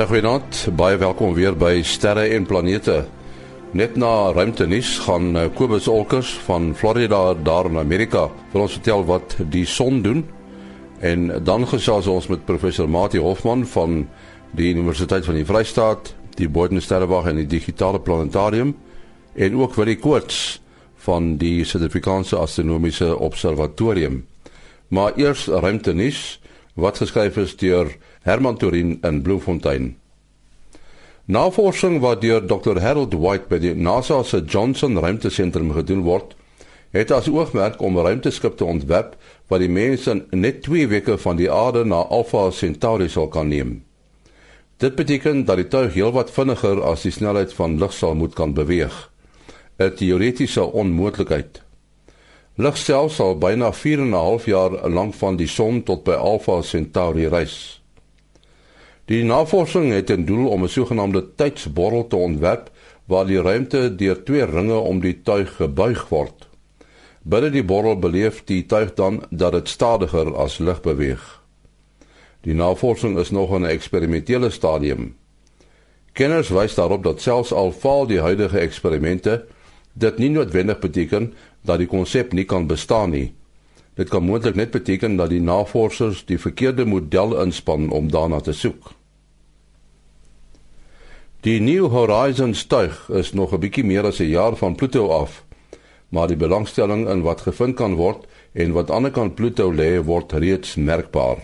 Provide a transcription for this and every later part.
Ja, goeienaand, baie welkom weer by Sterre en Planete. Net na ruimtenis gaan eh, Kobus Olkers van Florida daar in Amerika vir ons vertel wat die son doen. En dan gesels ons met professor Mati Hofman van die Universiteit van die Vrystaat, die Bodensterrewag en die Digitale Planetarium en ook vir die koorts van die Suid-Afrikaanse Astronomiese Observatorium. Maar eers ruimtenis wat geskryf is deur Herman Turin in Bloemfontein. Navorsing wat deur Dr Harold White by die NASA se Johnson Ruimtesentrum gedoen word, het as oogmerk om ruimteskip te ontwerp wat die mense net 2 weke van die aarde na Alpha Centauri sal kan neem. Dit beteken dat die tuig heelwat vinniger as die snelheid van lig sal moet kan beweeg. 'n Teoretiese onmoontlikheid. Lig self sal byna 4 en 'n half jaar lank van die son tot by Alpha Centauri reis. Die navorsing het 'n doel om 'n sogenaamde tydsborrel te ontwerp waar die ruimte deur twee ringe om die tuig gebuig word. Binne die borrel beleef die tuig dan dat dit stadiger as lig beweeg. Die navorsing is nog in 'n eksperimentele stadium. Kenners wys daarop dat selfs al faal die huidige eksperimente, dit nie noodwendig beteken dat die konsep nie kan bestaan nie. Dit kan moontlik net beteken dat die navorsers die verkeerde model inspann om daarna te soek. Die New Horizons tuig is nog 'n bietjie meer as 'n jaar van Pluto af, maar die belangstelling in wat gevind kan word en wat aan die ander kant Pluto lê, word reeds merkbaar.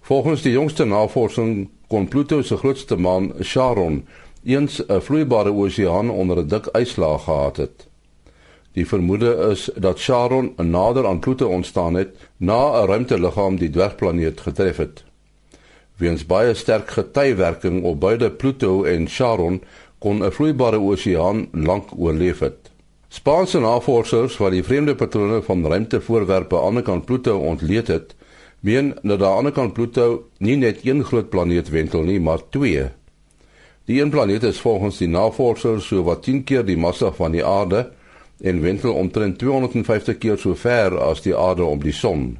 Volgens die jongste navorsing kon Pluto se grootste maan, Charon, eens 'n vloeibare oseaan onder 'n dik yslaag gehad het. Die vermoede is dat Charon nader aan Pluto ontstaan het na 'n ruimteliggaam die dwergplaneet getref het. Weens baie sterk getywerking op beide Pluto en Charon kon 'n vloeibare oseaan lank oorleef het. Spaanse navorsers wat die vreemde patrone van ruimtevoorwerpe aan die kant Pluto ontleed het, meen dat aan die kant Pluto nie net een groot planeet wentel nie, maar twee. Die een planeet is volgens die navorsers so wat 10 keer die massa van die aarde en wentel omtrent 250 keer so ver as die aarde om die son.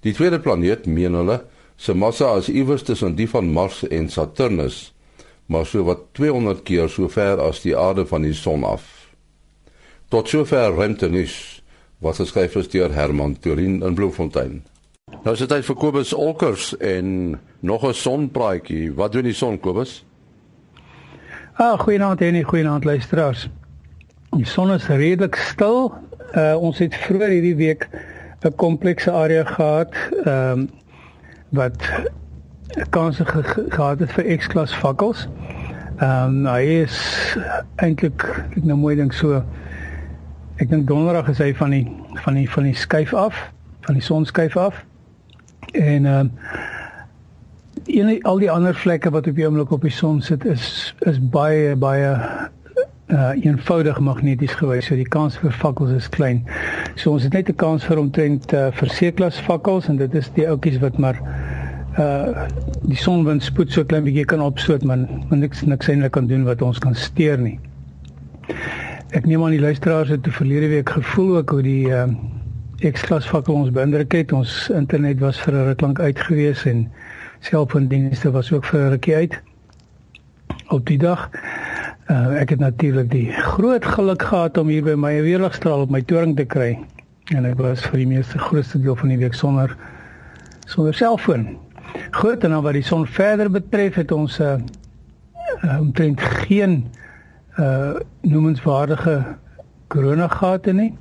Die tweede planeet, meen hulle, se massa is iewers tussen die van Mars en Saturnus, maar so wat 200 keer so ver as die aarde van die son af. Tot sover ruimtenis wat geskryf is deur Herman Turin in Bloemfontein. Nou is dit tyd vir Kobus Olkers en nog 'n sonpraatjie. Wat doen die son Kobus? Ah, goeienaand en goeienaand luisteraars. Die son is redelik stil. Uh ons het vroeër hierdie week 'n komplekse area gehad. Ehm um, wat kanse ge gehad het vir X-klas fakkels. Ehm um, hy is eintlik ek nou mooi dink so ek dink donderdag is hy van die van die van die skuif af, van die sonskuif af. En ehm um, en al die ander vlekke wat op die oomblik op die son sit is is baie baie uh eenvoudig magneties gewys. So die kans vir fakkels is klein. So ons het net 'n kans vir omtrent uh, vir C-klas fakkels en dit is die oudjies wat maar uh die sonwind spoed so klein bietjie kan opstoot man, maar niks niks eintlik kan doen wat ons kan steur nie. Ek neem aan die luisteraars het te verlede week gevoel ook hoe die uh X-klas fakkel ons beïndruk het. Ons internet was vir 'n ruk lank uit gewees en selfoondienste was ook vir 'n rukkie uit. Op die dag uh ek het natuurlik die groot geluk gehad om hier by my weerligstraal op my toring te kry. En ek was vir die meeste grootste deel van die week sonder sonder selfoon. Goed, en dan wat die son verder betref, het ons 'n uh, uh, omtrent geen uh noemenswaardige koronagate nie.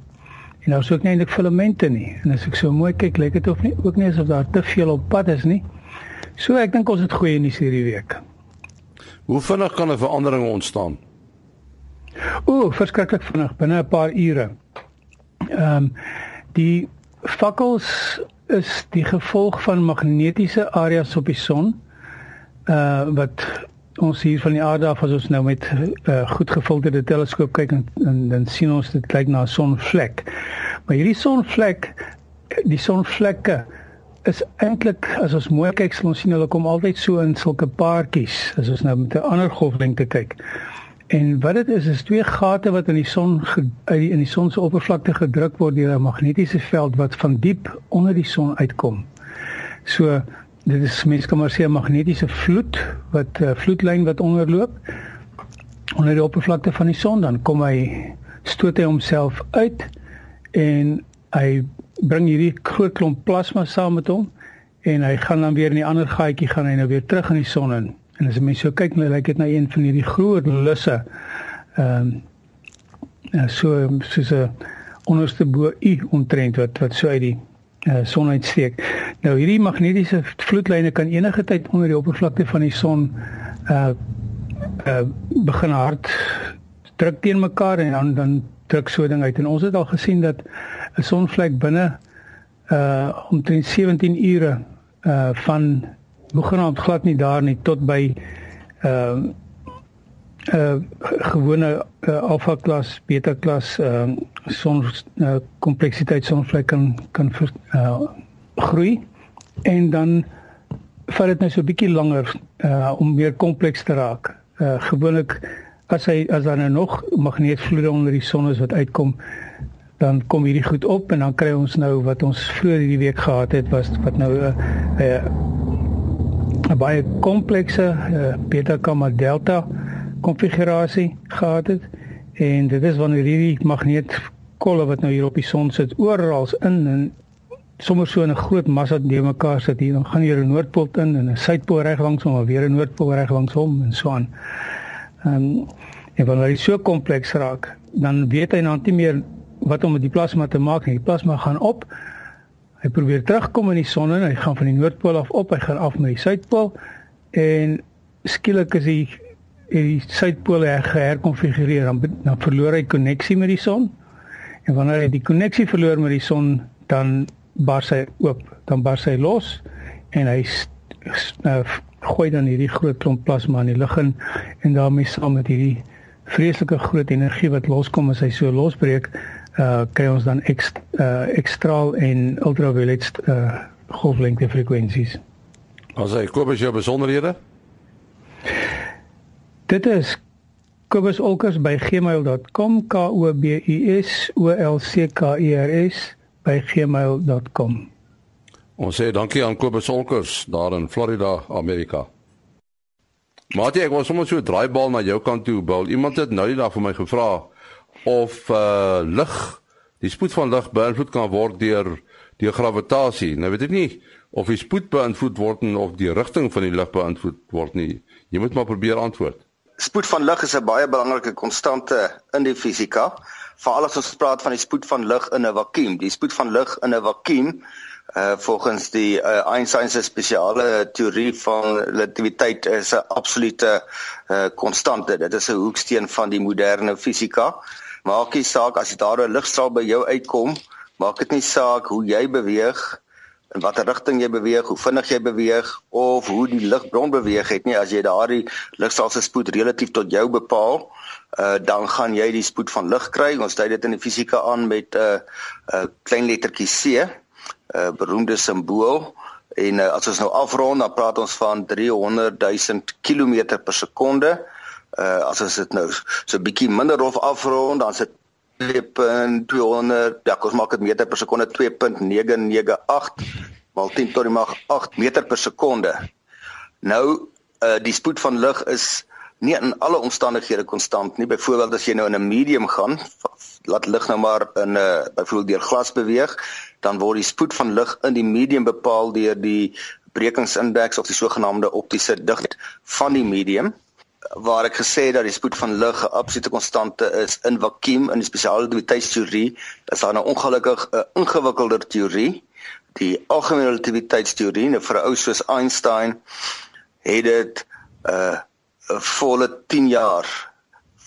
En daar's ook nie eintlik filamente nie. En as ek so mooi kyk, lyk dit of nie ook nie asof daar te veel op pad is nie. So ek dink ons het goeie nuus hierdie week. Hoe vinnig kan 'n verandering ontstaan? O, verskriklik vinnig, binne 'n paar ure. Ehm um, die fakkels is die gevolg van magnetiese areas op die son uh wat ons hier van die aarde af as ons nou met 'n uh, goed gefilterde teleskoop kyk en, en dan sien ons dit kyk na 'n sonvlek. Maar hierdie sonvlek die sonvlekke is eintlik as ons mooi kyk sal ons sien hulle kom altyd so in sulke paartjies as ons nou met 'n ander golflengte kyk. En wat dit is is twee gate wat in die son uit in die son se oppervlakte gedruk word deur 'n magnetiese veld wat van diep onder die son uitkom. So dit is mens kan maar sê 'n magnetiese vloed wat uh, vloedlyn wat onderloop onder die oppervlakte van die son dan kom hy stoot hy homself uit en hy bring hierdie groot klomp plasma saam met hom en hy gaan dan weer in die ander gaatjie gaan hy nou weer terug in die son in. En as jy mens so kyk, nou lyk dit na een van hierdie groot lusse. Ehm um, so soos 'n onderste bo u omtrent wat wat so uit die uh, son uitsteek. Nou hierdie magnetiese vloedlyne kan enige tyd onder die oppervlakte van die son uh uh begin hard druk teen mekaar en dan dan druk so ding uit en ons het al gesien dat 'n sonvlek binne uh omtrent 17 ure uh van hoegenaamd glad nie daar nie tot by uh uh gewone uh, alfa klas, beta klas uh son uh, kompleksiteit sonvlek kan kan ver, uh groei en dan vat dit net so 'n bietjie langer uh om meer kompleks te raak. Uh gewoonlik as hy as daar nou nog magneetvloede onder die son is wat uitkom dan kom hierdie goed op en dan kry ons nou wat ons vroeër hierdie week gehad het was wat nou 'n uh, 'n uh, baie komplekse uh, beta gamma delta konfigurasie gehad het en dit is wanneer hierdie magneetkolle wat nou hier op die son sit oral in en sommer so 'n groot massa te mekaar sit hier dan gaan hier 'n noordpool in en 'n suidpool reg langs hom en weer 'n noordpool reg langs hom en so aan. Ehm um, en wanneer hy so kompleks raak, dan weet hy nou nie meer wat om met die plasma te maak nie. Die plasma gaan op. Hy probeer terugkom in die son en hy gaan van die noordpool af op, hy gaan af met die suidpool en skielik is en die suidpool herkonfigureer dan dan verloor hy koneksie met die son. En wanneer hy die koneksie verloor met die son, dan bars hy oop, dan bars hy los en hy uh, gooi dan hierdie groot klomp plasma in die lug in en daarmee saam met hierdie vreeslike groot energie wat loskom as hy so losbreek, uh kry ons dan ekst, uh ekstraal en ultraviolet uh golflengte frekwensies. As hy koop as jou besonderhede? Dit is kobusolkers@gmail.com k o b u s o l c k e r s by gmail.com. Ons sê dankie aan Kobus Olkers daar in Florida, Amerika. Maar ek was sommer so 'n draaibal na jou kant toe, Bill. Iemand het nou net daar vir my gevra of uh lig, die spoed van lig beïnvloed kan word deur die gravitasie. Nou weet ek nie of die spoed beïnvloed word of die rigting van die lig beïnvloed word nie. Jy moet maar probeer antwoord spoed van lig is 'n baie belangrike konstante in die fisika. Veral as ons praat van die spoed van lig in 'n vakuum. Die spoed van lig in 'n vakuum uh volgens die uh, Einstein se spesiale teorie van relativiteit is 'n absolute uh konstante. Dit is 'n hoeksteen van die moderne fisika. Maak nie saak as daar 'n ligstraal by jou uitkom, maak dit nie saak hoe jy beweeg in watter rigting jy beweeg, hoe vinnig jy beweeg of hoe die ligbron beweeg het nie as jy daardie ligstraal se spoed relatief tot jou bepaal, uh, dan gaan jy die spoed van lig kry. Ons dui dit in die fisika aan met 'n uh, 'n uh, klein lettertjie c, 'n uh, beroemde simbool. En uh, as ons nou afrond, dan praat ons van 300 000 km per sekonde. Uh as ons dit nou so 'n bietjie minder rof afrond, dan sit 2.200 ja, ons maak dit meter per sekonde 2.998 maal 10 tot die mag 8 meter per sekonde. Nou uh die spoed van lig is nie in alle omstandighede konstant nie. Byvoorbeeld as jy nou in 'n medium gaan, laat lig nou maar in 'n uh, byvoorbeeld deur glas beweeg, dan word die spoed van lig in die medium bepaal deur die brekingsindeks of die sogenaamde optiese digtheid van die medium waar ek gesê het dat die spoed van lig 'n absolute konstante is in vakuum in die spesiale relativiteitsteorie, is daar nou ongelukkig 'n ingewikkelder teorie, die algemene relativiteitsteorie, nou vir 'n ou soos Einstein het dit 'n uh, 'n volle 10 jaar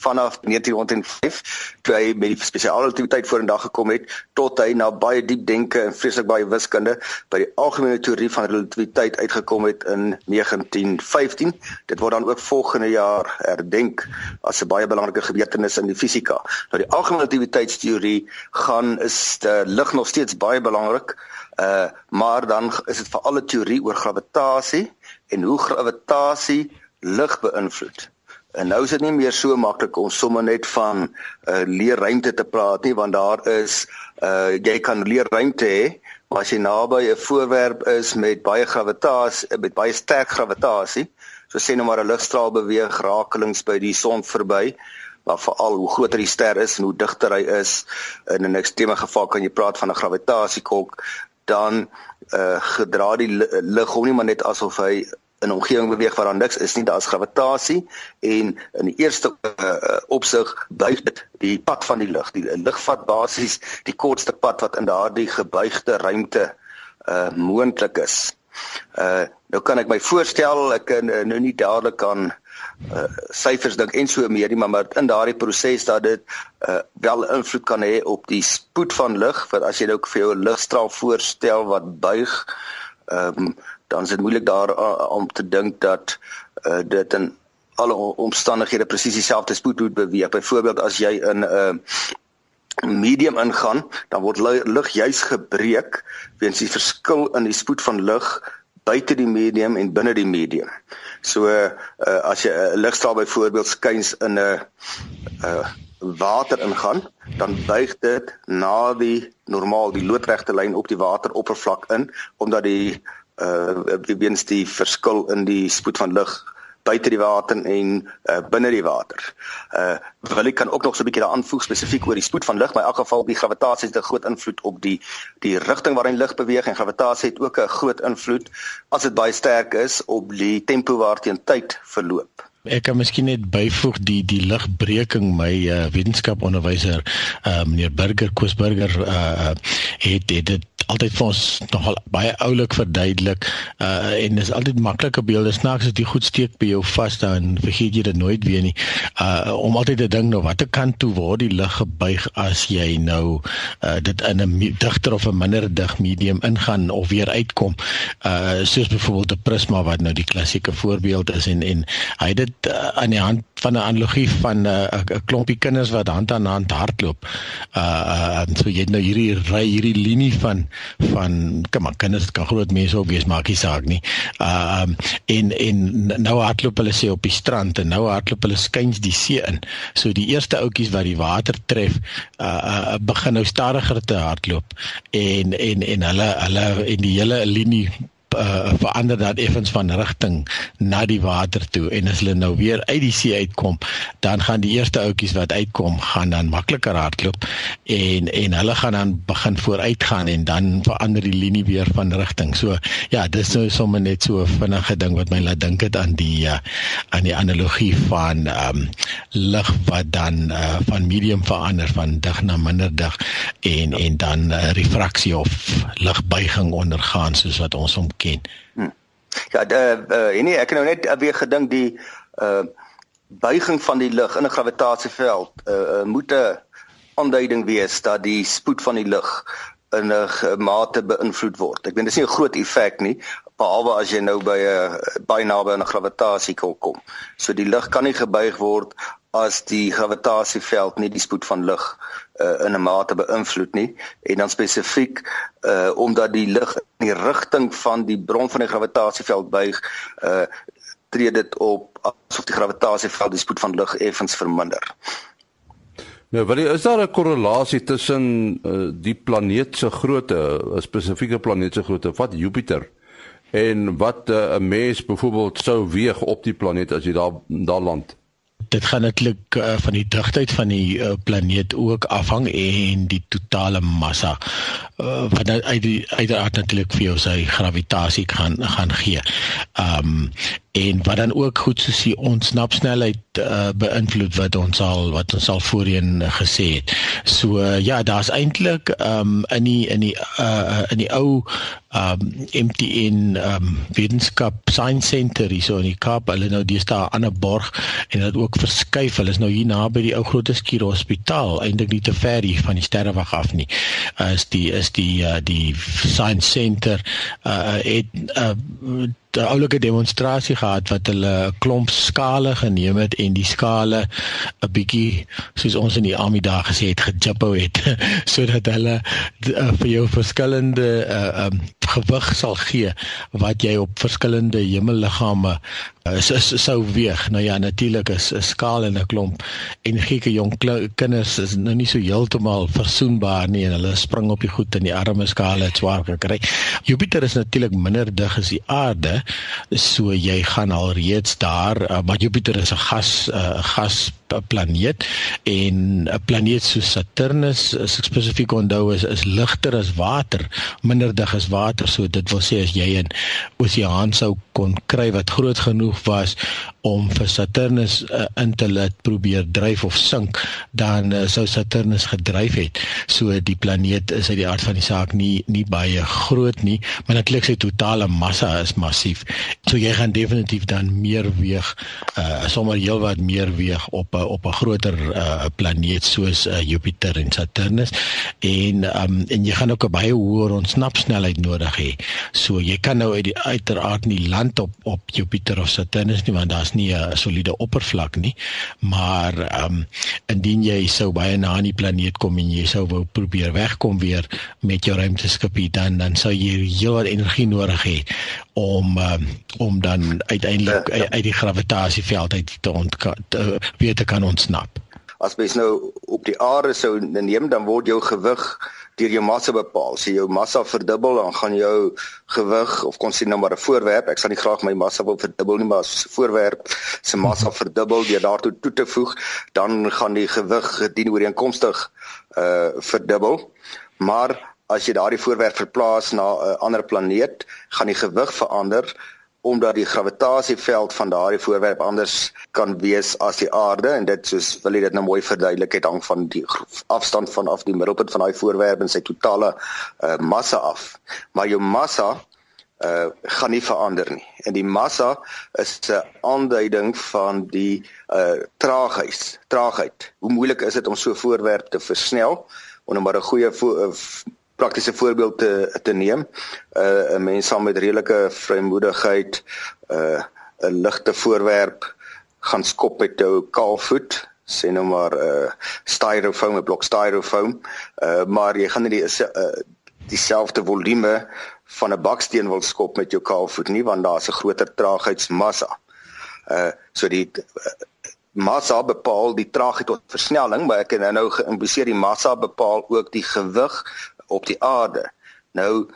vanaf 1905 toe hy met die spesiale aktiwiteit vorendag gekom het tot hy na baie diep denke en vreeslik baie wiskunde by die algemene teorie van relativiteit uitgekom het in 1915 dit word dan ook volgende jaar herdenk as 'n baie belangrike gebeurtenis in die fisika nou die algemene relativiteitsteorie gaan is die lig nog steeds baie belangrik uh maar dan is dit vir alle teorie oor gravitasie en hoe gravitasie lig beïnvloed En nou is dit nie meer so maklik om sommer net van 'n uh, leerruimte te praat nie want daar is uh jy kan leerruimte hê Maar as jy naby 'n voorwerp is met baie gravitasie, met baie sterk gravitasie, so sê nou maar 'n ligstraal beweeg rakelings by die son verby, maar veral hoe groter die ster is en hoe digter hy is, in 'n ekstreme geval kan jy praat van 'n gravitasiekolk, dan uh gedra die lig hom nie maar net asof hy in 'n omgewing beweeg waar daar niks is nie, daar's gravitasie en in die eerste uh, opsig buig dit die pad van die lig. Die lig vat basies die kortste pad wat in daardie gebuigde ruimte uh moontlik is. Uh nou kan ek my voorstel ek kan uh, nou nie dadelik aan uh syfers dink en so meer nie maar, maar in daardie proses dat dit uh wel invloed kan hê op die spoed van lig want as jy nou vir jou 'n ligstraal voorstel wat buig ehm um, dan is dit moeilik daar uh, om te dink dat uh, dit in alle omstandighede presies dieselfde spoed moet beweeg. Byvoorbeeld as jy in 'n uh, medium ingaan, dan word lig juis gebreek weens die verskil in die spoed van lig buite die medium en binne die medium. So uh, as jy 'n ligstraal byvoorbeeld skuins in 'n uh, water ingaan, dan buig dit na die normaal die loodregte lyn op die wateroppervlak in omdat die uh weens die verskil in die spoed van lig buite die water en uh, binne die water. Uh wil ek kan ook nog so 'n bietjie daaraan voeg spesifiek oor die spoed van lig, maar in elk geval die gravitasie het 'n groot invloed op die die rigting waarin lig beweeg en gravitasie het ook 'n groot invloed as dit baie sterk is op die tempo waarteen tyd verloop. Ek kan miskien net byvoeg die die ligbreking my uh, wetenskaponderwyser uh, meneer Burger Koosburger uh, het het dit altyd vir ons nogal baie oulik verduidelik uh en dis altyd maklike beelde snaaks as jy goed steek by jou vas dan vergeet jy dit nooit weer nie. Uh om altyd te dink nou watter kant toe word die lig gebuig as jy nou uh dit in 'n digter of 'n minder dig medium ingaan of weer uitkom? Uh soos byvoorbeeld 'n prisma wat nou die klassieke voorbeeld is en en hy het dit uh, aan die hand van 'n analogie van 'n uh, klompie kinders wat hand aan hand hardloop uh uh so jy nou hierdie ry hierdie linie van van kom maar kinders kan groot mense ook wees maak nie saak nie. Uh um en en nou hardloop hulle sê op die strand en nou hardloop hulle skuins die see in. So die eerste ouetjies wat die water tref, uh, uh begin nou stadiger te hardloop en en en hulle hulle en die hele linie uh, verander dat effens van rigting na die water toe en as hulle nou weer uit die see uitkom dan gaan die eerste ouetjies wat uitkom gaan dan makliker hardloop en en hulle gaan dan begin vooruit gaan en dan verander die linie weer van rigting. So ja, dis nou sommer net so 'n vinnige ding wat my laat dink het aan die uh, aan die analogie van ehm um, lig wat dan uh, van medium verander van dig na minder dig en en dan uh, refraksie of ligbuiging ondergaan soos wat ons hom ken. Hmm. Ja, uh, uh, nee, ek het nou net weer gedink die uh buiging van die lig in 'n gravitasieveld uh, uh moet 'n aanduiding wees dat die spoed van die lig in 'n mate beïnvloed word. Ek weet dis nie 'n groot effek nie, behalwe as jy nou by 'n baie naby aan 'n gravitasie kom. So die lig kan nie gebuig word as die gravitasieveld nie die spoed van lig uh, in 'n mate beïnvloed nie en dan spesifiek uh omdat die lig in die rigting van die bron van die gravitasieveld buig uh tree dit op asof die gravitasieveld die spoed van lig effens verminder. Nou, wat is daar 'n korrelasie tussen uh, die planeet se grootte, 'n spesifieke planeet se grootte, wat Jupiter en wat 'n uh, mens byvoorbeeld sou weeg op die planeet as jy daar daar land? Dit gaan netlik uh, van die digtheid van die uh, planeet ook afhang en die totale massa uh, wat nou uit die uiteraard natuurlik vir jou sy gravitasie gaan gaan gee. Ehm um, en wat dan ook goed soos die ontsnapsnelheid uh, beïnvloed wat ons al wat ons al voorheen gesê het. So uh, ja, daar's eintlik ehm um, in die in die uh, in die ou um, MTN um, wetenskap science center hier so in die Kaap, hulle nou daar aan 'n borg en dit ook verskuif. Hulle is nou hier naby die ou groot skuur hospitaal, eintlik nie te ver hier van die sterrewag af nie. Uh, is die is die uh, die science center uh, het uh, 'n oulike demonstrasie gehad wat hulle 'n klomp skale geneem het en die skale 'n bietjie soos ons in die army daar gesê het gejippo het sodat hulle uh, vir jou verskillende uh, um, gewig sal gee wat jy op verskillende hemelliggame is sou weeg. Nou ja, natuurlik is 'n skaal en 'n klomp energieke jong kinders is nou nie so heeltemal versoenbaar nie en hulle spring op die goed in die arme skaal het swaar gekry. Jupiter is natuurlik minder dig as die aarde, so jy gaan al reeds daar, uh, maar Jupiter is 'n gas 'n uh, gas planeet en 'n planeet soos Saturnus, as ek spesifiek onthou is is ligter as water, minder dig as water, so dit wil sê as jy 'n oseaan sou kon kry wat groot genoeg was om vir Saturnus uh, in te laat probeer dryf of sink, dan uh, sou Saturnus gedryf het. So die planeet is uit die aard van die saak nie nie baie groot nie, maar natuurlik sy totale massa is massief. So jy gaan definitief dan meer weeg, uh, sommer heelwat meer weeg op uh, op 'n groter uh, planeet soos uh, Jupiter en Saturnus en um, en jy gaan ook 'n baie hoër ontsnapsnelheid nodig hê. So jy kan nou uit die uiteraard nie land op op Jupiter of Saturnus nie want daar's nie 'n soliede oppervlak nie, maar um, indien jy sou baie na aan die planeet kom en jy sou wou probeer wegkom weer met jou ruimteskipie dan dan sou jy heelwat energie nodig hê om um, om dan uiteindelik ja, ja. uit die gravitasieveld uit te, ont, te weer te kan ontsnap. As mens nou op die aarde sou neem dan word jou gewig deur jou massa bepaal. As jy jou massa verdubbel, dan gaan jou gewig of kon sien nou maar 'n voorwerp, ek sal nie graag my massa wil verdubbel nie, maar as 'n voorwerp se massa mhm. verdubbel deur daartoe toe te voeg, dan gaan die gewig gedien ooreenkomstig uh verdubbel. Maar as jy daardie voorwerp verplaas na 'n ander planeet, gaan die gewig verander omdat die gravitasieveld van daardie voorwerp anders kan wees as die aarde en dit soos wil jy dit nou mooi verduidelik het hang van die afstand vanaf die middelpunt van daai voorwerp en sy totale uh, massa af maar jou massa uh gaan nie verander nie. En die massa is 'n aanduiding van die uh traagheid. Traagheid. Hoe moeilik is dit om so 'n voorwerp te versnel? Om nou maar 'n goeie praktiese voorbeeld te te neem. Uh 'n mens saam met redelike vrymoedigheid uh 'n ligte voorwerp gaan skop met jou kaalvoet sê nou maar 'n uh, styrofoam, 'n blok styrofoam. Uh maar jy gaan nie die uh, dieselfde volume van 'n baksteen wil skop met jou kaalvoet nie want daar's 'n groter traagheidsmassa. Uh so die uh, massa bepaal die traagheid tot versnelling, maar ek het nou geïmpliseer die massa bepaal ook die gewig op die aarde. Nou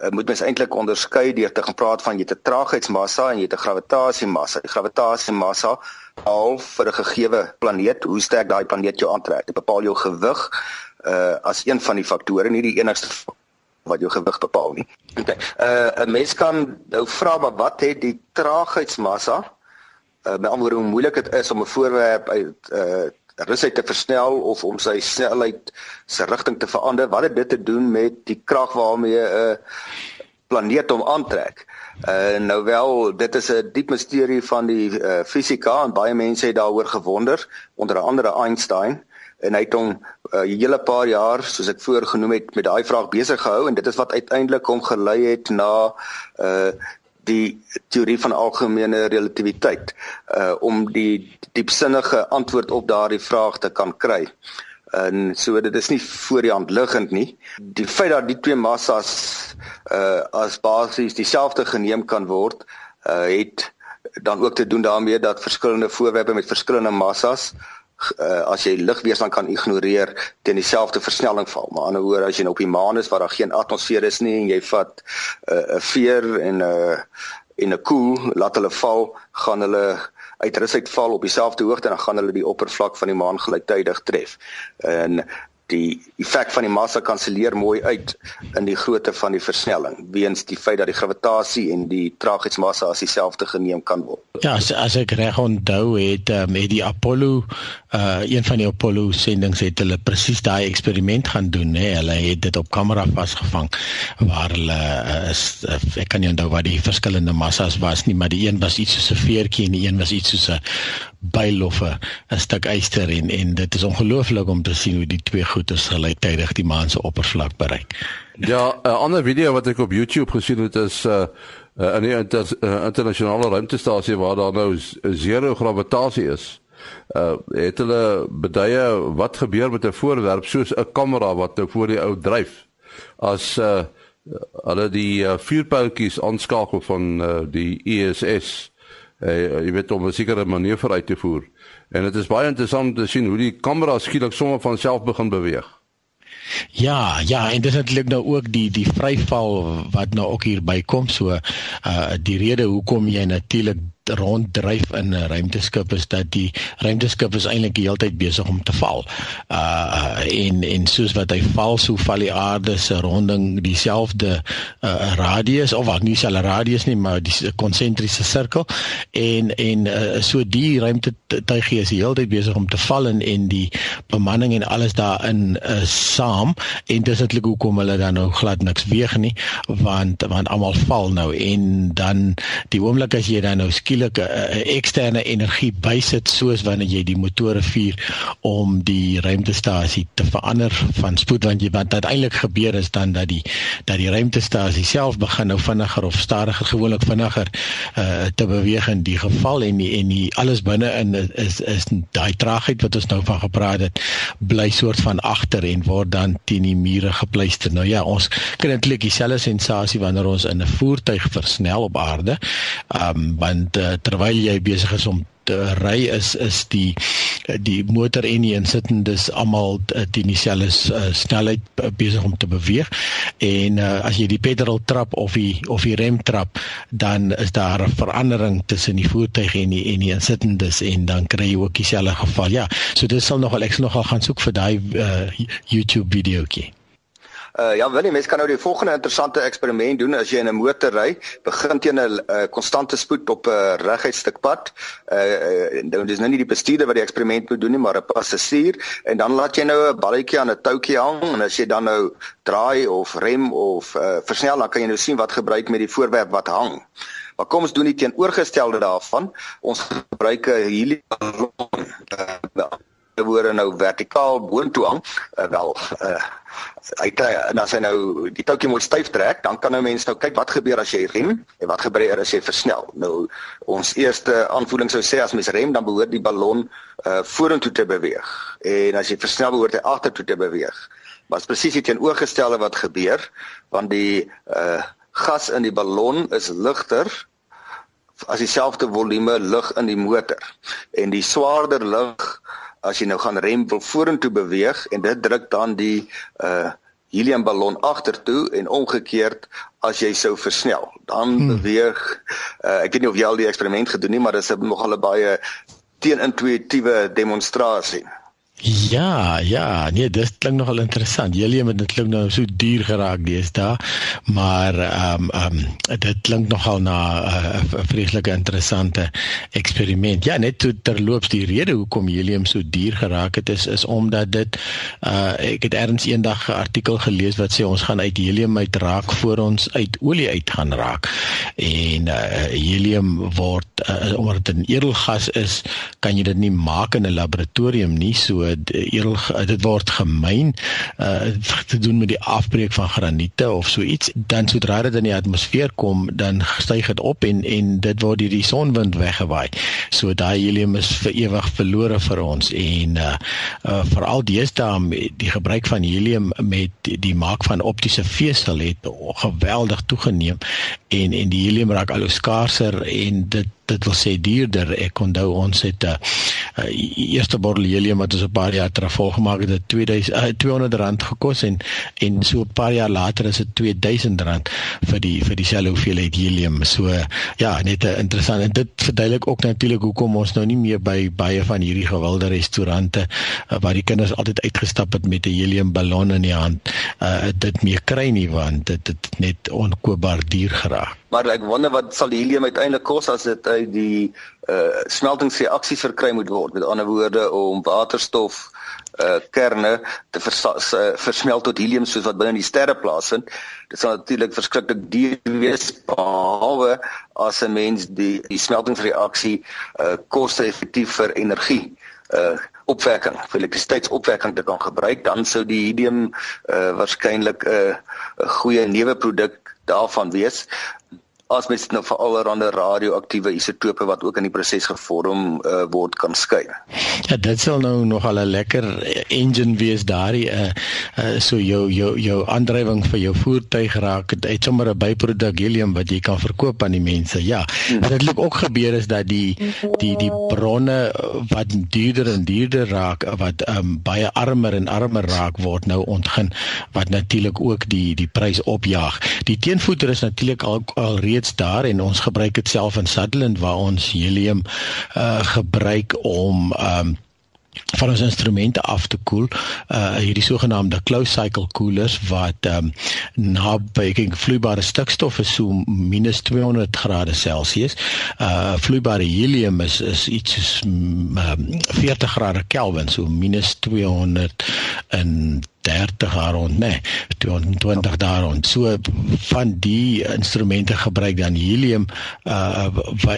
uh, moet mens eintlik onderskei deur te gaan praat van jy het 'n traagheidsmassa en jy het 'n gravitasiemassa. Die gravitasiemassa al vir 'n gegeewe planeet, hoe sterk daai planeet jou aantrek. Dit bepaal jou gewig uh as een van die faktore, nie die enigste wat jou gewig bepaal nie. Okay. Uh 'n mens kan nou vra maar wat het die traagheidsmassa uh met ander woorde hoe moeilik dit is om 'n voorwerp uit uh rus hy te versnel of om sy snelheid se rigting te verander. Wat het dit te doen met die krag waarmee 'n uh, planeet hom aantrek? Uh, nou wel dit is 'n diep misterie van die uh, fisika en baie mense het daaroor gewonder onder andere Einstein. En hy het hom 'n uh, hele paar jaar soos ek voorgenoem het met daai vraag besig gehou en dit is wat uiteindelik hom gelei het na uh, die teorie van algemene relativiteit uh om die diepsinnige antwoord op daardie vraag te kan kry. En so dit is nie voor die hand liggend nie. Die feit dat die twee massas uh as basies dieselfde geneem kan word, uh het dan ook te doen daarmee dat verskillende voorwerpe met verskillende massas uh, as jy ligweerstand kan ignoreer teen dieselfde versnelling val. Maar ander woorde as jy nou op die maan is waar daar geen atmosfeer is nie en jy vat uh, 'n uh, veer en 'n uh, en 'n koel laat hulle val, gaan hulle uit rus uitval op dieselfde hoogte en dan gaan hulle die oppervlak van die maan gelyktydig tref. En die effek van die massa kanselleer mooi uit in die grootte van die versnelling weens die feit dat die gravitasie en die traagheidsmassa as dieselfde geneem kan word. Ja, as, as ek reg onthou het uh, met die Apollo uh een van die Apollo sendinge het hulle presies daai eksperiment gaan doen, hè. Hulle het dit op kamera vasgevang waar hulle uh, is uh, ek kan nie onthou wat die verskillende massas was nie, maar die een was iets soos 'n veertjie en die een was iets soos 'n byloffe 'n stuk yster en en dit is ongelooflik om te sien hoe die twee goedes gelyktydig die maan se oppervlak bereik. Ja, 'n ander video wat ek op YouTube gesien het is 'n uh, uh, in die inter, uh, internasionale ruimtestasie waar daar nou zero gravitasie is. Uh het hulle beduie wat gebeur met 'n voorwerp soos 'n kamera wat nou voor die ou dryf as uh hulle die uh, vuurpyltjies aanskakel van uh, die ISS uh, jy weet om 'n sekere manoeuvre uit te voer en dit is baie interessant te sien hoe die kamera skielik sommer van self begin beweeg Ja, ja, en dit is natuurlik nou ook die die vryval wat nou ook hier bykom. So uh die rede hoekom jy natuurlik ronddryf in 'n ruimteskip is dat die ruimteskip is eintlik die hele tyd besig om te val. Uh en en soos wat hy val, so val die aarde se ronding dieselfde uh radius of wat nie selfe radius nie, maar die konsentriese sirkel en en uh, so die ruimtetuigie is die hele tyd besig om te val en en die bemanning en alles daarin is saam. En dis eintlik hoekom hulle dan nou glad niks weeg nie want want almal val nou. En dan die oomblik as jy dan nou skielik skielik 'n eksterne energie bysit soos wanneer jy die motore vuur om die ruimtestasie te verander van spoed want jy wat uiteindelik gebeur is dan dat die dat die ruimtestasie self begin nou vinniger of stadiger gewoonlik vinniger uh, te beweeg in die geval en die, en die alles binne in is is daai traagheid wat ons nou van gepraat het bly soort van agter en word dan teen die mure gepleister. Nou ja, ons kry eintlik dieselfde sensasie wanneer ons in 'n voertuig versnel op aarde. Um, want uh, terwyl jy besig is om te ry is is die die motor en die insittendes almal teen dieselfde uh, snelheid besig om te beweeg. En uh, as jy die pedaal trap of die of die rem trap dan is daar 'n verandering tussen die voertuig en die en die insittendes en dan kry jy ook dieselfde geval. Ja so dit sal nogal ek sal nogal gaan soek vir daai uh, YouTube videoetjie Uh ja, wil jy mens kan nou die volgende interessante eksperiment doen as jy in 'n motor ry, begin teen 'n uh, konstante spoed op 'n uh, reguit stuk pad. Uh nou dis nou nie die bestuurder wat die eksperiment moet doen nie, maar 'n passasier en dan laat jy nou 'n balletjie aan 'n toutjie hang en as jy dan nou draai of rem of uh, versnel, dan kan jy nou sien wat gebruik met die voorwerp wat hang. Maar kom ons doen die teenoorgestelde daarvan. Ons gebruik 'n helium uh, woorde nou vertikaal boontoe hang uh, wel uh, hy kry en as hy nou die toukie moet styf trek dan kan nou mense nou kyk wat gebeur as jy rem en wat gebeur as jy versnel. Nou ons eerste aanvoeling sou sê as mens rem dan behoort die ballon uh, vorentoe te beweeg. En as jy versnel behoort hy agtertoe te beweeg. Maar die teenoorgestelde wat gebeur want die uh, gas in die ballon is ligter as dieselfde volume lug in die motor. En die swaarder lug as jy nou gaan rem wil vorentoe beweeg en dit druk dan die uh heliumballon agtertoe en omgekeerd as jy sou versnel dan hmm. beweeg uh, ek weet nie of jy al die eksperiment gedoen het maar dit is nogal 'n baie teenintuïtiewe demonstrasie Ja, ja, nee, dit klink nogal interessant. Julle het dit klink nou so duur geraak deesdae, maar ehm um, ehm um, dit klink nogal na eh, 'n uh, vreeslike interessante eksperiment. Ja, net toe terloops die rede hoekom helium so duur geraak het is is omdat dit uh ek het ergens eendag 'n artikel gelees wat sê ons gaan uit helium uit raak voor ons uit olie uit gaan raak. En uh helium word uh, omdat dit 'n edelgas is, kan jy dit nie maak in 'n laboratorium nie. So edel dit word gemyn uh te doen met die afbreek van graniete of so iets. Dan sodra dit in die atmosfeer kom dan styg dit op en en dit word deur die sonwind weggewaai. So daai helium is vir ewig verlore vir ons en uh, uh veral deesdae die gebruik van helium met die maak van optiese vesel het geweldig toegeneem en en die helium raak al hoe skaarser en dit dit wil sê duurder. Ek onthou ons het 'n uh, uh, eerste bottel helium wat ons 'n paar jaar terug volgemaak het, het 2000 uh, 200 rand gekos en en so 'n paar jaar later is dit 2000 rand vir die vir dieselfde hoeveelheid helium. So ja, net 'n interessant en dit verduidelik ook natuurlik hoekom ons nou nie meer by baie van hierdie gewilde restaurante uh, waar die kinders altyd uitgestap het met 'n heliumballon in die hand, uh, dit meer kry nie want dit het net onkoopbaar duur geraak. Maar ek wonder wat sal helium uiteindelik kos as dit uit die uh smeltingsreaksie verkry moet word. Met ander woorde om waterstof uh kerne te vers, uh, versmelt tot helium soos wat binne die sterre plaasvind. Dit sal natuurlik verskriklik duur wees behalwe as 'n mens die die smeltingsreaksie uh koste-effektief vir energie uh opwekking, vir elektrisiteitsopwekking te kan gebruik, dan sou die helium uh waarskynlik 'n uh, goeie neuwe produk daarvan wees. As mens nou vir allerlei radioaktiewe isotope wat ook in die proses gevorm uh, word kan skei. Ja, dit sal nou nog al 'n lekker engine wees daardie uh, uh so jou jou jou aandrywing vir jou voertuig raak uit sommer 'n byproduk helium wat jy kan verkoop aan die mense. Ja. Wat dit ook gebeur is dat die die die bronne wat duurder en duurder raak wat um baie armer en armer raak word nou ontgin wat natuurlik ook die die prys opjaag. Die teenvoeter is natuurlik al al reeds daar en ons gebruik dit self in Sutherland waar ons helium uh gebruik om um van ons instrumente af te koel uh hierdie sogenaamde closed cycle coolers wat um na baking vloeibare stikstof is so minus 200 grade Celsius uh vloeibare helium is is iets soos um, 40 grade Kelvin so minus 200 en 30 daar rond, nee, 220 daar rond. So van die instrumente gebruik dan helium uh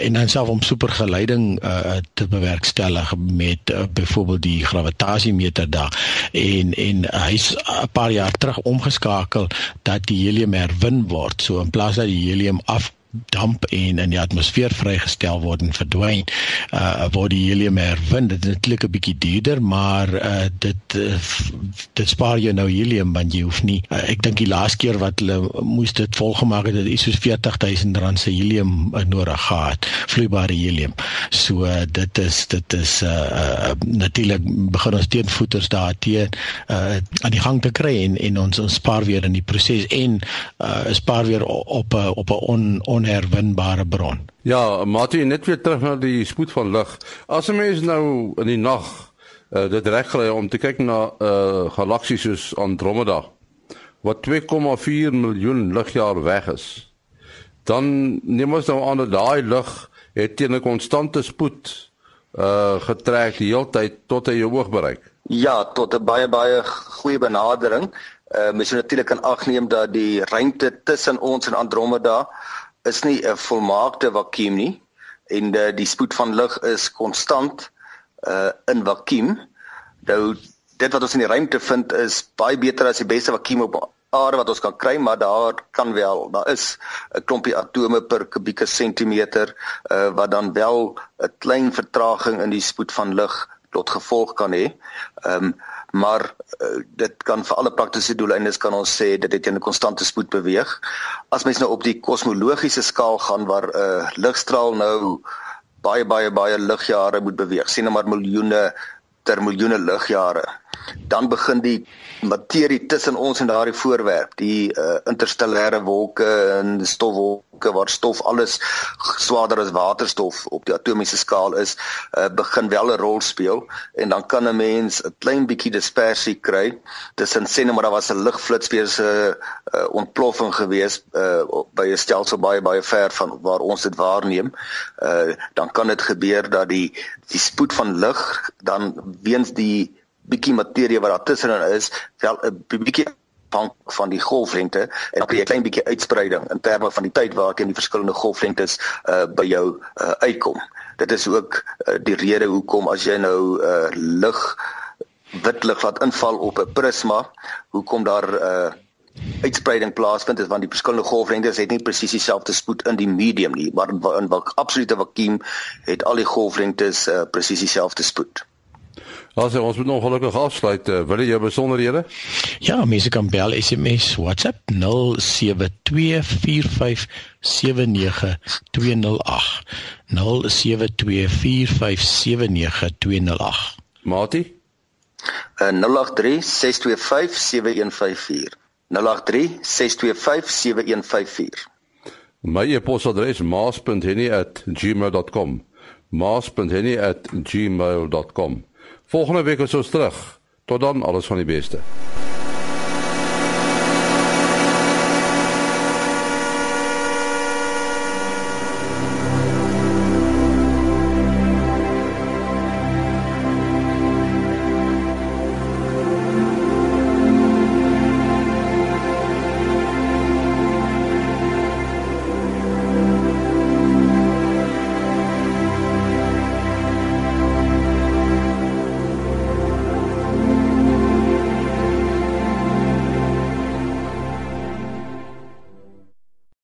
en dan self om supergeleiding uh te bewerkstellig met uh, byvoorbeeld die gravitasiemeter daar en en uh, hy's 'n paar jaar terug omgeskakel dat die helium herwin word. So in plaas dat die helium af damp en in die atmosfeer vrygestel word en verdwyn uh word die helium herwin. Dit is netlik 'n bietjie duurder maar uh dit uh, dit spaar jou nou helium want jy hoef nie uh, ek dink die laaste keer wat hulle moes dit volgemaak het het iets soos 40000 rand se helium uh, nodig gehad vloeibare helium. So uh, dit is dit is uh, uh natuurlik begin ons teenvoeters daar teen uh aan die gang te kry en en ons ons spaar weer in die proses en uh spaar weer op 'n op 'n on, on onherwinbare bron. Ja, Mati, net weer terug na die spoed van lig. As 'n mens nou in die nag uh, dit regkry om te kyk na 'n uh, galaksie soos Andromeda wat 2,4 miljoen ligjaar weg is, dan neem ons nou aan dat daai lig het teen 'n konstante spoed uh getrek die hele tyd tot hy jou oog bereik. Ja, tot 'n baie baie goeie benadering. Uh mens moet natuurlik aan ag neem dat die ruimte tussen ons en Andromeda is nie 'n volmaakte vakuum nie en uh, die spoed van lig is konstant uh in vakuum. Nou dit wat ons in die ruimte vind is baie beter as die beste vakuum op aarde wat ons kan kry, maar daar kan wel, daar is 'n klompie atome per kubieke sentimeter uh wat dan wel 'n klein vertraging in die spoed van lig tot gevolg kan hê. Ehm um, maar uh, dit kan vir alle praktiese doeleindes kan ons sê dit het in 'n konstante spoed beweeg. As mens nou op die kosmologiese skaal gaan waar 'n uh, ligstraal nou baie baie baie ligjare moet beweeg, sien nou maar miljoene ter miljoene ligjare, dan begin die materie tussen ons en daardie voorwerp, die uh, interstellêre wolke en stofwolke waar stof alles swaarder as waterstof op die atomiese skaal is, uh, begin wel 'n rol speel en dan kan 'n mens 'n klein bietjie dispersie kry tussen sê net maar daar was 'n ligflits weer 'n uh, ontploffing gewees uh, by 'n stelsel baie baie ver van waar ons dit waarneem, uh, dan kan dit gebeur dat die die spoed van lig dan weens die bietjie materie wat daar tussenin is, wel 'n bietjie van van die golflengte en dan 'n klein bietjie uitspreiding in terme van die tyd waarteen die verskillende golflengtes uh by jou uh uitkom. Dit is ook uh, die rede hoekom as jy nou uh lig wit lig laat inval op 'n prisma, hoekom daar uh uitspreiding plaasvind is want die verskillende golflengtes het nie presies dieselfde spoed in die medium nie, maar in, in absolute vakuum het al die golflengtes uh, presies dieselfde spoed. Ons ons moet nog gelukkig afsluit. Uh, wil jy jou besonderhede? Ja, mense kan bel SMS WhatsApp 0724579208. 0724579208. Mati? Uh, 0836257154. 0836257154. My e-posadres maas.henny@gmail.com. maas.henny@gmail.com. Volgende week is ons terug. Tot dan, alles van die beste.